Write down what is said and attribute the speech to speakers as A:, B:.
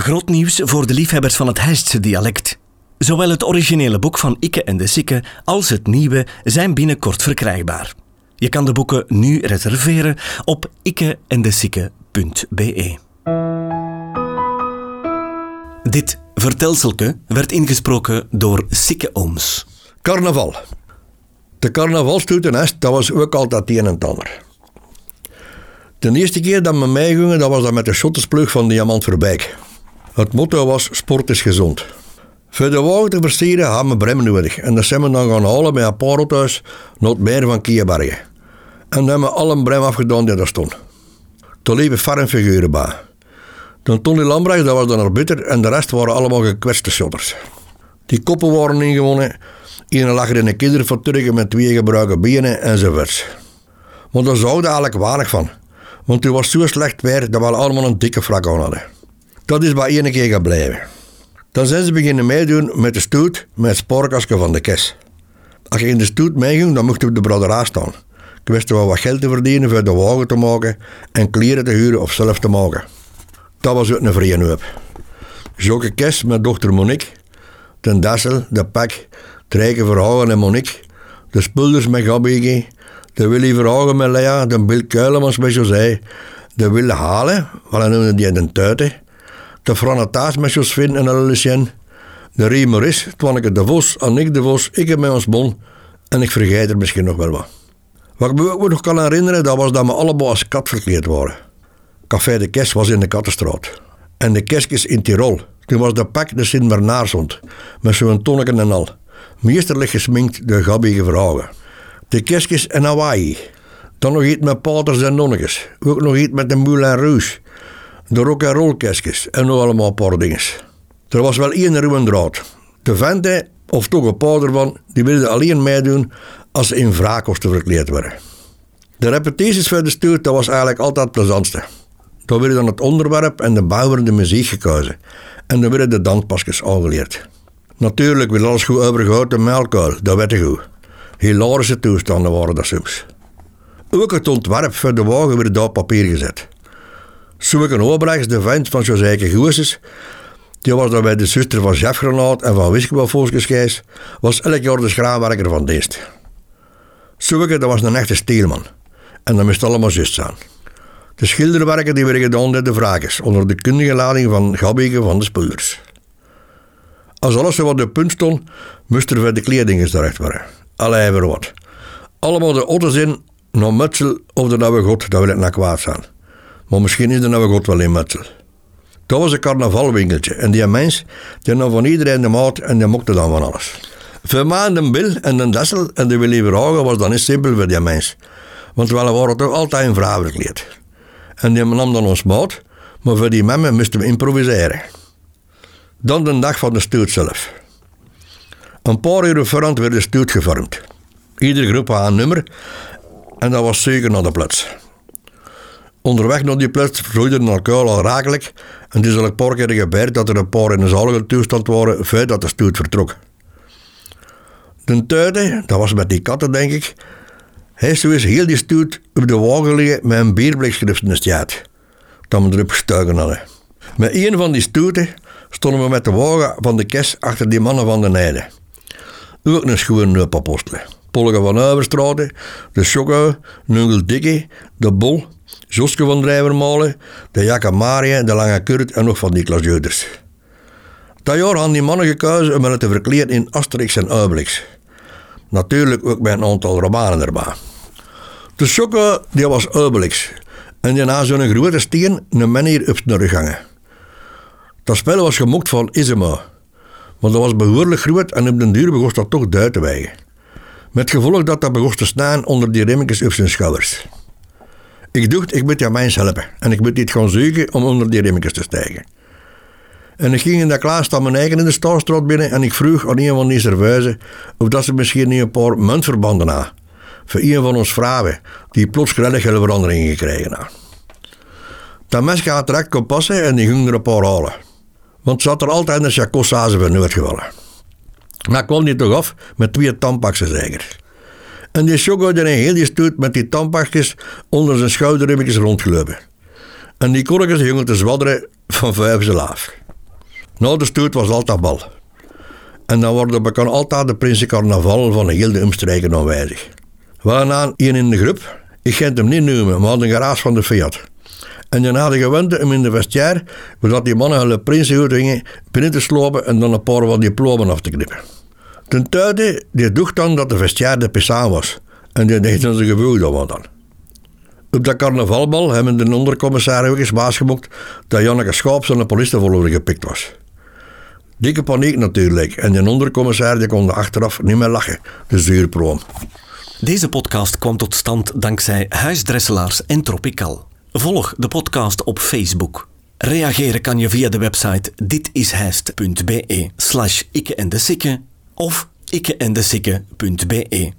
A: Groot nieuws voor de liefhebbers van het Heistse dialect. Zowel het originele boek van Ikke en de Sikke als het nieuwe zijn binnenkort verkrijgbaar. Je kan de boeken nu reserveren op ikkeendesikke.be. Dit vertelselke werd ingesproken door Sikke Ooms.
B: Carnaval. De carnavalstoet in Est, dat was ook altijd een en ander. De eerste keer dat we meegingen, dat was dat met de schottersplug van Diamant Verbijk. Het motto was sport is gezond. Voor de wagen te versieren hadden we bremmen nodig. En dat zijn we dan gaan halen met een paar auto's naar het meer van Kiebergen. En dan hebben we alle brem afgedaan die daar stond. Toen liepen farmfiguren bij. Toen Tony Lambrecht, dat was dan arbiter en de rest waren allemaal gekwetste shotters. Die koppen waren ingewonnen. Eén lag er in een kinderverturken met twee gebruiken benen enzovoorts. Maar daar zouden eigenlijk weinig van. Want toen was zo slecht weer dat we allemaal een dikke frak hadden. Dat is bij één keer gebleven. Dan zijn ze beginnen meedoen met de stoet met het spoorkastje van de kes. Als je in de stoet meeging, dan mocht je op de braderaar staan. Ik wist wel wat geld te verdienen voor de wagen te maken en kleren te huren of zelf te maken. Dat was ook een vrije hoop. Joke Kes met dochter Monique, ten Dassel, de Pak, Trijke Verhagen en Monique, de Spulders met Gabbeke, de Willy Verhagen met Lea, de Bill Kuilemans met José, de Wille Halen, wat noemden die de Tuiten, de Franne Taas met Josfin en Lucien, de Rie Maurice, Twanneke de Vos, Annick de Vos, ik heb met ons bon en ik vergeet er misschien nog wel wat. Wat ik me ook nog kan herinneren, dat was dat we allemaal als kat verkleed waren. Café de Kes was in de Kattenstraat. En de Keskes in Tirol. Toen was de pak de Sint Bernaarsond, met zo'n tonneken en al. Meesterlijk gesminkt de gabbige vrouwen. De Keskes en Hawaii. Dan nog iets met paters en nonnetjes. Ook nog iets met de Moulin Rouge. De rock en roll en nog allemaal een paar dingen. Er was wel één ruwe draad. De venten, of toch een paar ervan, die wilden alleen meedoen als ze in wraakkosten verkleed werden. De repetities voor de stuur, dat was eigenlijk altijd het plezantste. Daar werden dan het onderwerp en de bouwer de muziek gekozen. En dan werden de danspasjes aangeleerd. Natuurlijk werd alles goed overgehouden melkuil, dat werd goed. Hilarische toestanden waren dat soms. Ook het ontwerp voor de wagen werd op papier gezet. Sommige Obrechts, de vent van Joseike Goeses, die was dan bij de zuster van Jeff en van Wiskebel was elk jaar de schraanwerker van dienst. Sommige, dat was een echte steelman. En dat moest allemaal juist zijn. De schilderwerken die werden gedaan door de vrakers, onder de kundige lading van Gabbeke van de Spulders. Als alles wat op punt stond, moest er voor de kleding gezorgd worden. Allee, voor wat. Allemaal de otters in, naar Mutsel of de Nauwe God, dat wil ik naar kwaad zijn. Maar misschien is de Nauwe God wel in Mutsel. Dat was een carnavalwinkeltje en die mens, die nam van iedereen de maat en die mokte dan van alles. Voor mij en en de Dessel en de Willy Verhagen was dan niet simpel voor die mens. Want we waren toch altijd in vrouw verkleed. En die nam dan ons maat, maar voor die memmen moesten we improviseren. Dan de dag van de stoet zelf. Een paar uur voorhand werd de stoet gevormd. Iedere groep had een nummer en dat was zeker naar de plaats. Onderweg naar die plaats vloeide elkaar al rakelijk en het is al een paar keer gebeurd dat er een paar in een zalige toestand waren voordat de stoet vertrok. De tweede, dat was met die katten denk ik, hij zo eens heel die stoet op de wagen liggen met een bierblikschrift in de straat. Dat we erop gestuigen hadden. Met een van die stoeten stonden we met de wagen van de kes achter die mannen van de Nijden. Ook een schoen apostelen. Polge van Uiverstraten, de Schokko, Nungel Dikke, de Bol, Joske van Drijvermolen, de Jacke Maria, de Lange Kurt en nog van Niklas Jeuders. Dat jaar hadden die mannen gekozen om het te verkleden in Asterix en Obelix. Natuurlijk ook met een aantal romanen erbij. De Schokko, die was Obelix. En die na zo'n grote steen een manier op rug hangen. Dat spel was gemokt van Isema. Maar dat was behoorlijk groot en op den duur begon dat toch duit te wijgen. Met gevolg dat dat begon te staan onder die remmetjes op zijn schouders. Ik dacht, ik moet jou mij helpen. En ik moet dit gaan zoeken om onder die remmetjes te stijgen. En ik ging in dat klaas staan mijn eigen in de Staalstraat binnen en ik vroeg aan een van die serveuzen of dat ze misschien niet een paar muntverbanden hadden. Voor een van ons vrouwen die plots grillige veranderingen gekregen had. Dat mesje had direct kon passen en die ging er een paar halen. Want ze had er altijd een chacossaze voor nooit gevallen. Maar kwam die toch af met twee tandpaksen zeker. En die Choco die heel die stoet met die tandpakjes onder zijn schouderribmetjes rondgelopen. En die korkjes jongen te zwadderen van vijf zijn laaf. Na de stoet was altijd bal. En dan worden bekend altijd de Prinsencarnaval van heel de omstreken aanwezig. We hadden een in de groep, ik ga hem niet noemen, maar een garage van de Fiat. En dan hadden gewend hem in de vestiaire, zodat die mannen hun prinsen gingen binnen te slopen en dan een paar van die plomen af te knippen. Ten tijde, die dacht dan dat de vestiaire de pisaan was. En die deed zijn gevoel dat dan. Op dat carnavalbal hebben de ondercommissaris ook eens baasgemokt dat Janneke Schaaps aan de politie gepikt was. Dikke paniek natuurlijk. En de ondercommissaris die kon achteraf niet meer lachen. De zuurproom.
A: Deze podcast kwam tot stand dankzij Huisdresselaars en Tropical. Volg de podcast op Facebook. Reageren kan je via de website ditishijst.be slash ikke en de of ikkeendesikke.be.